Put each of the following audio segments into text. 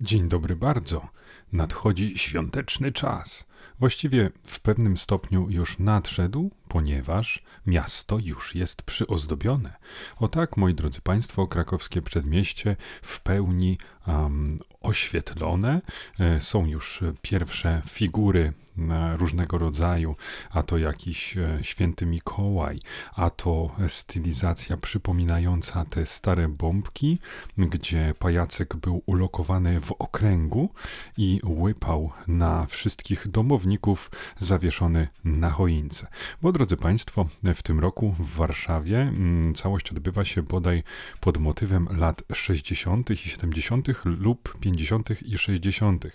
Dzień dobry bardzo. Nadchodzi świąteczny czas. Właściwie w pewnym stopniu już nadszedł, ponieważ miasto już jest przyozdobione. O tak, moi drodzy Państwo, krakowskie przedmieście w pełni um, oświetlone. E, są już pierwsze figury różnego rodzaju, a to jakiś e, święty Mikołaj, a to stylizacja przypominająca te stare bombki, gdzie pajacek był ulokowany w okręgu i łypał na wszystkich domowników zawieszony na choince. Bo drodzy Państwo, w tym roku w Warszawie mm, całość odbywa się bodaj pod motywem lat 60. i 70. lub 50. i 60.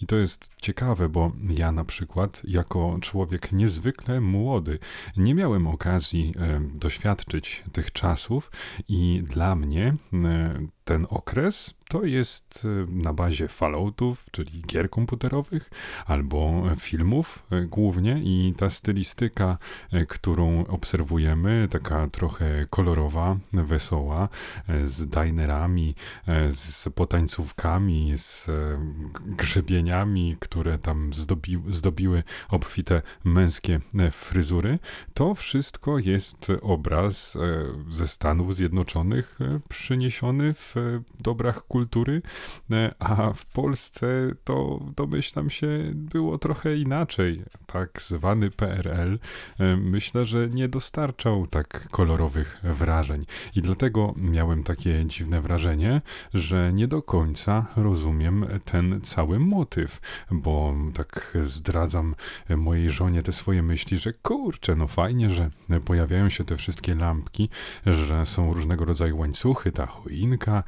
I to jest ciekawe, bo ja na przykład przykład, jako człowiek niezwykle młody, nie miałem okazji e, doświadczyć tych czasów i dla mnie e, ten okres to jest y, na bazie Falloutów, czyli gier komputerowych, albo filmów y, głównie. I ta stylistyka, y, którą obserwujemy, taka trochę kolorowa, wesoła, z dinerami, z potańcówkami, z grzebieniami, które tam zdobi, zdobiły obfite męskie fryzury, to wszystko jest obraz ze Stanów Zjednoczonych przyniesiony w dobrach kultury, e, a w Polsce to domyślam się było trochę inaczej. Tak zwany PRL e, myślę, że nie dostarczał tak kolorowych wrażeń i dlatego miałem takie dziwne wrażenie, że nie do końca rozumiem ten cały motyw, bo tak zdradzam mojej żonie te swoje myśli, że kurczę, no fajnie, że pojawiają się te wszystkie lampki, że są różnego rodzaju łańcuchy, ta choinka,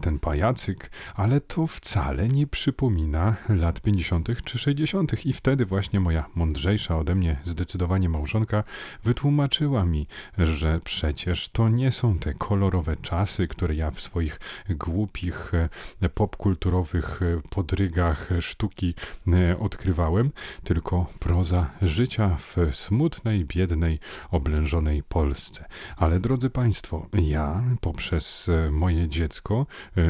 ten pajacyk, ale to wcale nie przypomina lat 50. czy 60. I wtedy właśnie moja mądrzejsza ode mnie zdecydowanie małżonka wytłumaczyła mi, że przecież to nie są te kolorowe czasy, które ja w swoich głupich e, popkulturowych e, podrygach sztuki e, odkrywałem, tylko proza życia w smutnej, biednej, oblężonej Polsce. Ale drodzy Państwo, ja poprzez moje dziecko,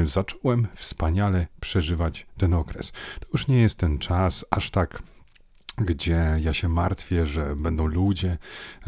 zacząłem wspaniale przeżywać ten okres. To już nie jest ten czas aż tak gdzie ja się martwię, że będą ludzie,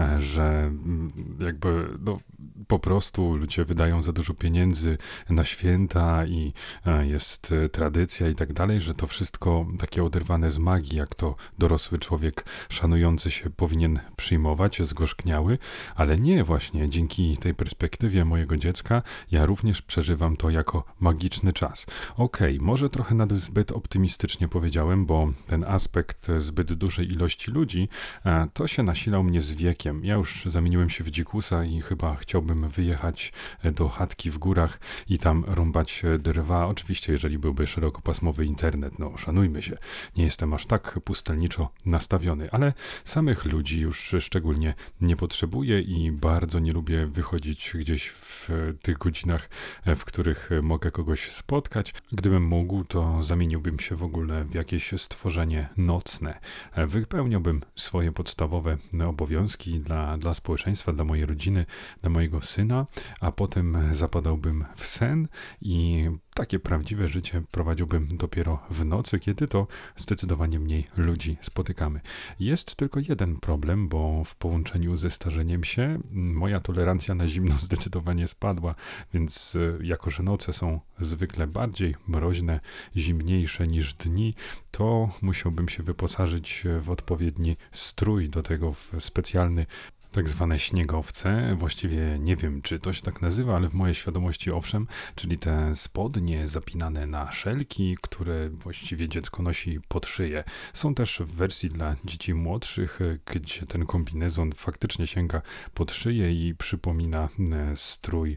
e, że mm, jakby no, po prostu ludzie wydają za dużo pieniędzy na święta i e, jest e, tradycja i tak dalej, że to wszystko takie oderwane z magii, jak to dorosły człowiek szanujący się powinien przyjmować, zgorzkniały, ale nie właśnie dzięki tej perspektywie mojego dziecka, ja również przeżywam to jako magiczny czas. Okej, okay, może trochę zbyt optymistycznie powiedziałem, bo ten aspekt zbyt dużej ilości ludzi, e, to się nasilał mnie z wiekiem. Ja już zamieniłem się w dzikusa i chyba chciałbym wyjechać e, do chatki w górach i tam rąbać e, drwa. Oczywiście, jeżeli byłby szerokopasmowy internet, no szanujmy się, nie jestem aż tak pustelniczo nastawiony, ale samych ludzi już szczególnie nie potrzebuję i bardzo nie lubię wychodzić gdzieś w tych godzinach, w których mogę kogoś spotkać. Gdybym mógł, to zamieniłbym się w ogóle w jakieś stworzenie nocne. Wypełniałbym swoje podstawowe obowiązki dla, dla społeczeństwa, dla mojej rodziny, dla mojego syna, a potem zapadałbym w sen i takie prawdziwe życie prowadziłbym dopiero w nocy, kiedy to zdecydowanie mniej ludzi spotykamy. Jest tylko jeden problem, bo w połączeniu ze starzeniem się moja tolerancja na zimno zdecydowanie spadła, więc e, jako że noce są zwykle bardziej mroźne, zimniejsze niż dni, to musiałbym się wyposażyć w odpowiedni strój, do tego w specjalny tak zwane śniegowce. Właściwie nie wiem, czy to się tak nazywa, ale w mojej świadomości owszem, czyli te spodnie zapinane na szelki, które właściwie dziecko nosi pod szyję. Są też w wersji dla dzieci młodszych, gdzie ten kombinezon faktycznie sięga pod szyję i przypomina e, strój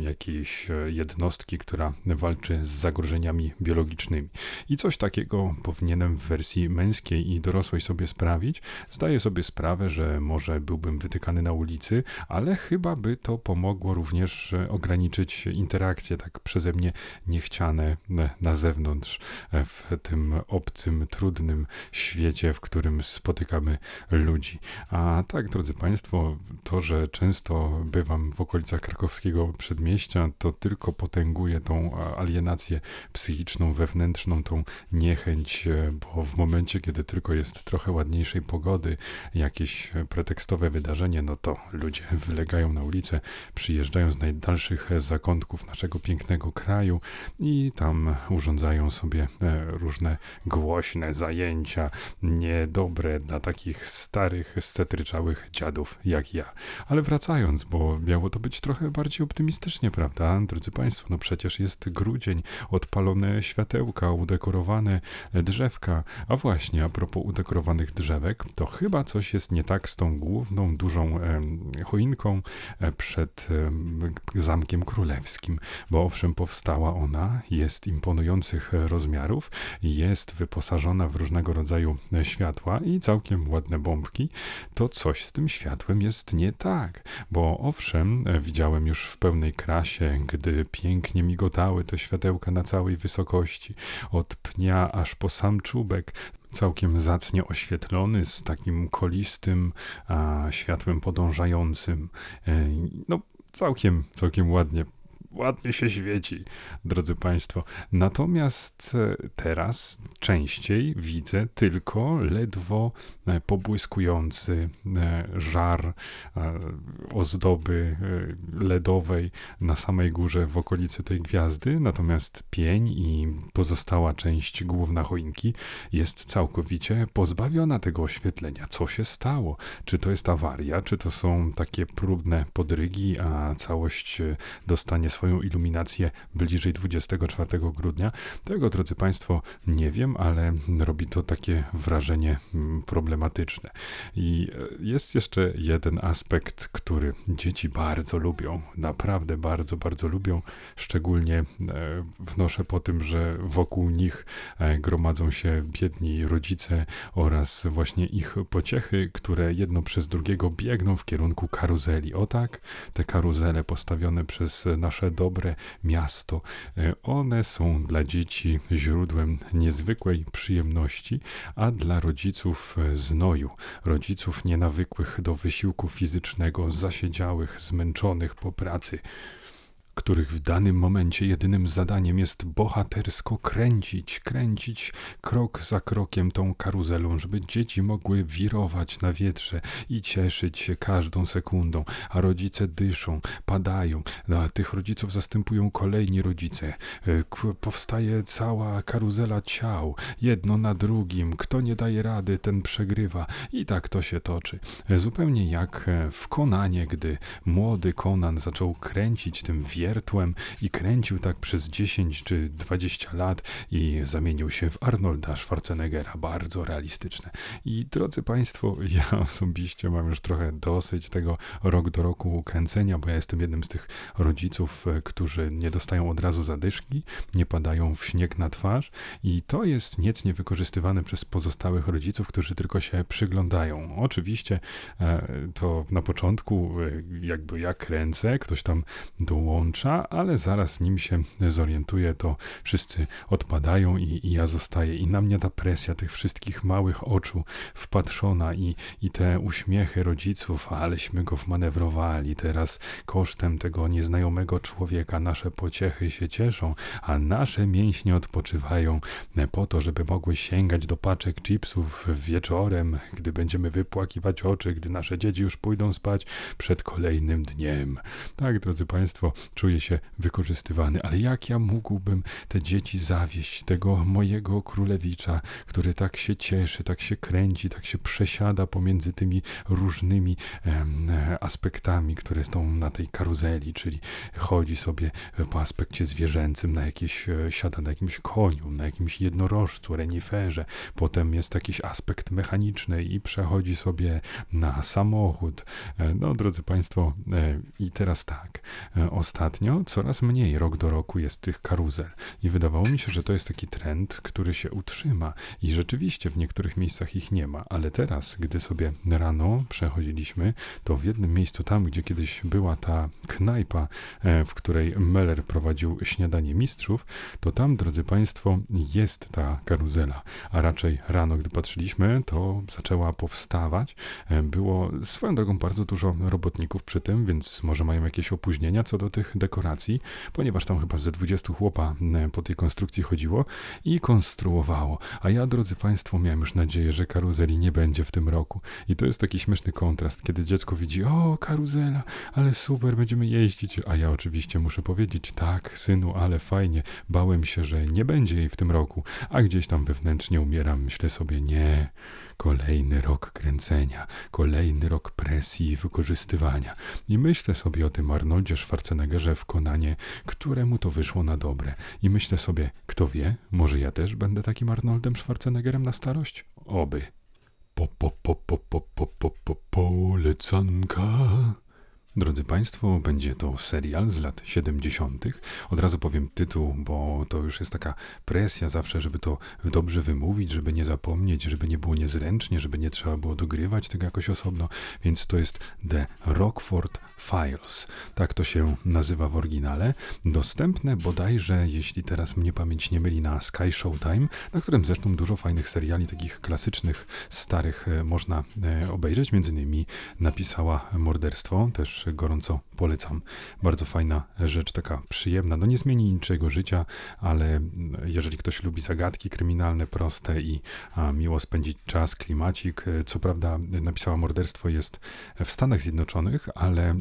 jakiejś e, jednostki, która walczy z zagrożeniami biologicznymi. I coś takiego powinienem w wersji męskiej i dorosłej sobie sprawić. Zdaję sobie sprawę, że może byłby byłbym wytykany na ulicy, ale chyba by to pomogło również e, ograniczyć interakcje tak przeze mnie niechciane e, na zewnątrz, e, w tym obcym, trudnym świecie, w którym spotykamy ludzi. A tak, drodzy Państwo, to, że często bywam w okolicach krakowskiego przedmieścia, to tylko potęguje tą alienację psychiczną, wewnętrzną, tą niechęć, bo w momencie, kiedy tylko jest trochę ładniejszej pogody, jakieś pretekstowe wydarzenie, no to ludzie wylegają na ulicę, przyjeżdżają z najdalszych zakątków naszego pięknego kraju i tam urządzają sobie e, różne głośne zajęcia, niedobre dla takich starych, stetryczałych dziadów jak ja. Ale wracając, bo miało to być trochę bardziej optymistycznie, prawda, drodzy Państwo? No przecież jest grudzień, odpalone światełka, udekorowane drzewka. A właśnie, a propos udekorowanych drzewek, to chyba coś jest nie tak z tą główną, dużą choinką e, przed Zamkiem Królewskim, bo owszem, powstała ona, jest imponujących rozmiarów, jest wyposażona w różnego rodzaju e, światła i całkiem ładne bombki, to coś z tym światłem jest nie tak, bo owszem, e, widziałem już w pełnej krasie, gdy pięknie migotały te światełka na całej wysokości, od pnia aż po sam czubek, całkiem zacnie oświetlony, z takim kolistym światłem podążającym. E, no, całkiem, całkiem ładnie ładnie się świeci, drodzy Państwo. Natomiast e, teraz częściej widzę tylko ledwo e, pobłyskujący e, żar ozdoby ledowej na samej górze w okolicy tej gwiazdy, natomiast pień i pozostała część główna choinki jest całkowicie pozbawiona tego oświetlenia. Co się stało? Czy to jest awaria, czy to są takie próbne podrygi, a całość dostanie swoją swoją iluminację bliżej 24 grudnia. Tego, drodzy Państwo, nie wiem, ale robi to takie wrażenie mm, problematyczne. I e, jest jeszcze jeden aspekt, który dzieci bardzo lubią, naprawdę bardzo, bardzo lubią. Szczególnie e, wnoszę po tym, że wokół nich e, gromadzą się biedni rodzice oraz właśnie ich pociechy, które jedno przez drugiego biegną w kierunku karuzeli. O tak, te karuzele postawione przez nasze dobre miasto. E, one są dla dzieci źródłem niezwykłej przyjemności, a dla rodziców e, znoju, rodziców nienawykłych do wysiłku fizycznego, zasiedziałych, zmęczonych po pracy których w danym momencie jedynym zadaniem jest bohatersko kręcić, kręcić krok za krokiem tą karuzelą, żeby dzieci mogły wirować na wietrze i cieszyć się każdą sekundą, a rodzice dyszą, padają, no, a tych rodziców zastępują kolejni rodzice. E, powstaje cała karuzela ciał, jedno na drugim, kto nie daje rady, ten przegrywa. I tak to się toczy. E, zupełnie jak e, w Konanie, gdy młody Konan zaczął kręcić tym wietrem, wiertłem i kręcił tak przez 10 czy 20 lat i zamienił się w Arnolda Schwarzeneggera. Bardzo realistyczne. I drodzy Państwo, ja osobiście mam już trochę dosyć tego rok do roku kręcenia, bo ja jestem jednym z tych rodziców, e, którzy nie dostają od razu zadyszki, nie padają w śnieg na twarz i to jest nic niewykorzystywane przez pozostałych rodziców, którzy tylko się przyglądają. Oczywiście e, to na początku e, jakby ja kręcę, ktoś tam dołącza ale zaraz nim się zorientuje, to wszyscy odpadają i, i, ja zostaję. I na mnie ta presja tych wszystkich małych oczu wpatrzona i, i te uśmiechy rodziców, aleśmy go wmanewrowali. Teraz kosztem tego nieznajomego człowieka nasze pociechy się cieszą, a nasze mięśnie odpoczywają po to, żeby mogły sięgać do paczek chipsów wieczorem, gdy będziemy wypłakiwać oczy, gdy nasze dzieci już pójdą spać przed kolejnym dniem. Tak, drodzy Państwo, czuję się wykorzystywany, ale jak ja mógłbym te dzieci zawieść, tego mojego królewicza, który tak się cieszy, tak się kręci, tak się przesiada pomiędzy tymi różnymi e, aspektami, które są na tej karuzeli, czyli chodzi sobie po aspekcie zwierzęcym na jakieś, e, siada na jakimś koniu, na jakimś jednorożcu, reniferze, potem jest jakiś aspekt mechaniczny i przechodzi sobie na samochód. E, no, drodzy Państwo, i teraz tak, ostatnio ostatnio coraz mniej rok do roku jest tych karuzel. I wydawało mi się, że to jest taki trend, który się utrzyma. I rzeczywiście w niektórych miejscach ich nie ma, ale teraz, gdy sobie rano przechodziliśmy, to w jednym miejscu, tam gdzie kiedyś była ta knajpa, e, w której Meller prowadził śniadanie mistrzów, to tam, drodzy Państwo, jest ta karuzela. A raczej rano, gdy patrzyliśmy, to zaczęła powstawać. E, było swoją drogą bardzo dużo robotników przy tym, więc może mają jakieś opóźnienia co do tych dekoracji, ponieważ tam chyba ze 20 chłopa e, po tej konstrukcji chodziło i konstruowało. A ja, drodzy Państwo, miałem już nadzieję, że karuzeli nie będzie w tym roku. I to jest taki śmieszny kontrast, kiedy dziecko widzi, o, karuzela, ale super, będziemy jeździć. A ja oczywiście muszę powiedzieć, tak, synu, ale fajnie. Bałem się, że nie będzie jej w tym roku. A gdzieś tam wewnętrznie umieram, myślę sobie, nie. Kolejny rok kręcenia, kolejny rok presji i wykorzystywania. I myślę sobie o tym Arnoldzie Schwarzeneggerze w Konanie, któremu to wyszło na dobre. I myślę sobie, kto wie, może ja też będę takim Arnoldem Schwarzeneggerem na starość? Oby. Po, po, po, po, po, po, po, po, polecanka. Drodzy Państwo, będzie to serial z lat 70. Od razu powiem tytuł, bo to już jest taka presja zawsze, żeby to dobrze wymówić, żeby nie zapomnieć, żeby nie było niezręcznie, żeby nie trzeba było dogrywać tego jakoś osobno, więc to jest The Rockford Files. Tak to się nazywa w oryginale. Dostępne bodajże, jeśli teraz mnie pamięć nie myli, na Sky Showtime, na którym zresztą dużo fajnych seriali, takich klasycznych, starych e, można e, obejrzeć. Między innymi napisała Morderstwo, też gorąco polecam. Bardzo fajna rzecz, taka przyjemna. No nie zmieni niczego życia, ale jeżeli ktoś lubi zagadki kryminalne, proste i a, miło spędzić czas, klimacik. E, co prawda napisała Morderstwo jest w Stanach Zjednoczonych, ale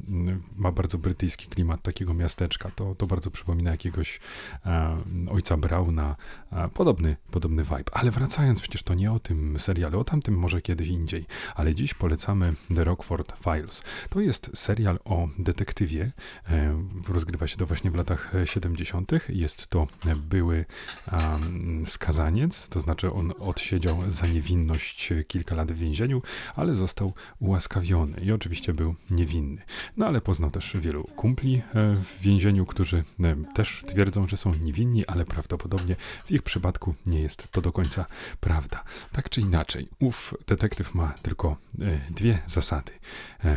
ma bardzo brytyjski klimat takiego miasteczka. To, to bardzo przypomina jakiegoś a, ojca Brauna. A, podobny, podobny vibe. Ale wracając, przecież to nie o tym serialu, o tamtym może kiedyś indziej. Ale dziś polecamy The Rockford Files. To jest serial serial o detektywie. E, rozgrywa się to właśnie w latach 70. Jest to były um, skazaniec, to znaczy on odsiedział za niewinność kilka lat w więzieniu, ale został ułaskawiony i oczywiście był niewinny. No ale poznał też wielu kumpli e, w więzieniu, którzy e, też twierdzą, że są niewinni, ale prawdopodobnie w ich przypadku nie jest to do końca prawda. Tak czy inaczej, ów detektyw ma tylko dwie zasady,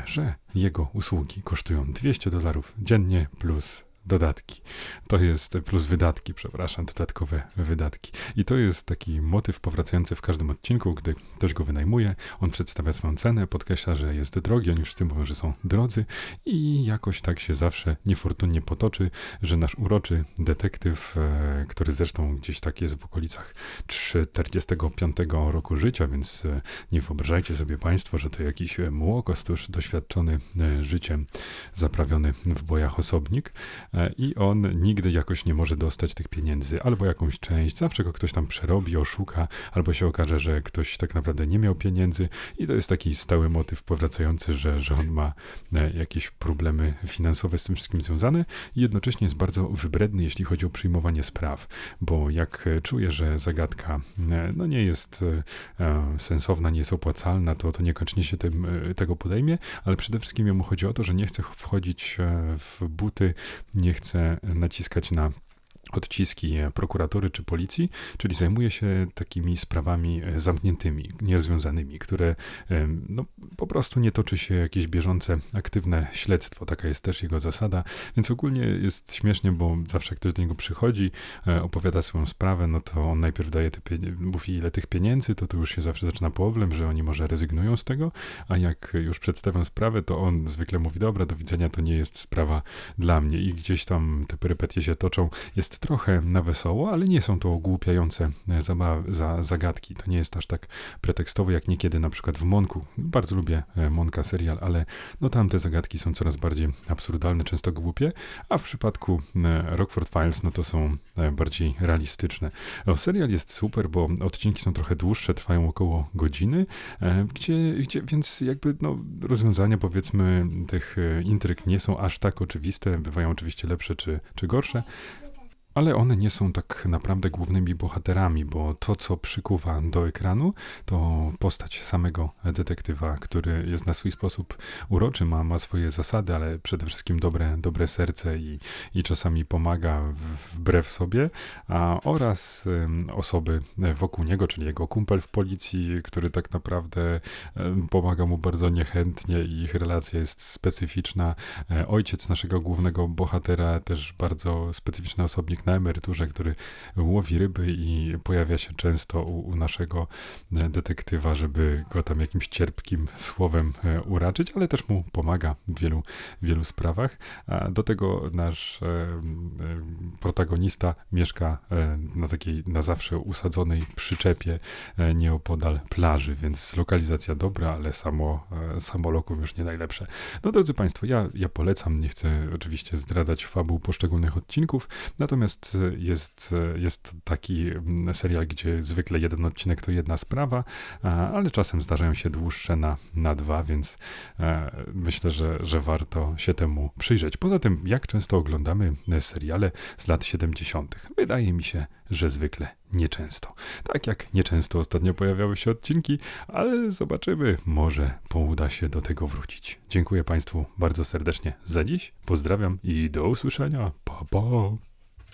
że jego usługi kosztują 200 dolarów dziennie plus dodatki. To jest plus wydatki, przepraszam, dodatkowe wydatki. I to jest taki motyw powracający w każdym odcinku, gdy ktoś go wynajmuje, on przedstawia swoją cenę, podkreśla, że jest drogi, oni wszyscy mówią, że są drodzy i jakoś tak się zawsze niefortunnie potoczy, że nasz uroczy detektyw, e, który zresztą gdzieś tak jest w okolicach 45 roku życia, więc e, nie wyobrażajcie sobie Państwo, że to jakiś młokostusz doświadczony e, życiem, zaprawiony w bojach osobnik, E, i on nigdy jakoś nie może dostać tych pieniędzy, albo jakąś część, zawsze go ktoś tam przerobi, oszuka, albo się okaże, że ktoś tak naprawdę nie miał pieniędzy. I to jest taki stały motyw powracający, że, że on ma e, jakieś problemy finansowe z tym wszystkim związane. I jednocześnie jest bardzo wybredny, jeśli chodzi o przyjmowanie spraw, bo jak czuje, że zagadka e, no nie jest sensowna, nie jest opłacalna, to, to niekoniecznie się tym, tego podejmie, ale przede wszystkim jemu chodzi o to, że nie chce wchodzić w buty nie chcę naciskać na odciski prokuratury czy policji, czyli zajmuje się takimi sprawami e, zamkniętymi, nierozwiązanymi, które no, po prostu nie toczy się jakieś bieżące, aktywne śledztwo. Taka jest też jego zasada, więc ogólnie jest śmiesznie, bo zawsze ktoś do niego przychodzi, e, opowiada swoją sprawę, no to on najpierw daje te mówi ile tych pieniędzy, to to już się zawsze zaczyna problem, że oni może rezygnują z tego, a jak już przedstawią sprawę, to on zwykle mówi, dobra, do widzenia, to nie jest sprawa dla mnie i gdzieś tam te perypetie się toczą. Jest trochę na wesoło, ale nie są to ogłupiające e, za, zagadki. To nie jest aż tak pretekstowe jak niekiedy na przykład w Monku. Bardzo lubię e, Monka serial, ale no tam te zagadki są coraz bardziej absurdalne, często głupie, a w przypadku e, Rockford Files no to są bardziej realistyczne. Serial jest super, bo odcinki są trochę dłuższe, trwają około godziny, gdzie, gdzie więc jakby no, rozwiązania powiedzmy tych intryg nie są aż tak oczywiste, bywają oczywiście lepsze czy, czy gorsze, ale one nie są tak naprawdę głównymi bohaterami, bo to, co przykuwa do ekranu, to postać samego detektywa, który jest na swój sposób uroczy, ma, ma swoje zasady, ale przede wszystkim dobre, dobre serce i, i czasami pomaga wbrew sobie, a, oraz osoby wokół niego, czyli jego kumpel w policji, który tak naprawdę pomaga mu bardzo niechętnie i ich relacja jest specyficzna. E, Ojciec naszego głównego bohatera, też bardzo specyficzny osobnik na emeryturze, który łowi ryby i pojawia się często u, u naszego e, detektywa, żeby go tam jakimś cierpkim słowem e, uraczyć, ale też mu pomaga w wielu, wielu sprawach. A do tego nasz e, protagonista mieszka na takiej na zawsze usadzonej przyczepie nieopodal plaży, więc lokalizacja dobra, ale samo, samo lokum już nie najlepsze. No drodzy Państwo, ja, ja polecam, nie chcę oczywiście zdradzać fabuł poszczególnych odcinków, natomiast jest, e, jest taki mm, serial, gdzie zwykle jeden odcinek to jedna sprawa, ale czasem zdarzają się dłuższe na, na dwa, więc e, myślę, że, że warto się temu przyjrzeć. Poza tym, jak często oglądamy e, seriale z lat 70., wydaje mi się, że zwykle nieczęsto. Tak jak nieczęsto ostatnio pojawiały się odcinki, ale zobaczymy, może uda się do tego wrócić. Dziękuję Państwu bardzo serdecznie za dziś, pozdrawiam i do usłyszenia. Pa, pa.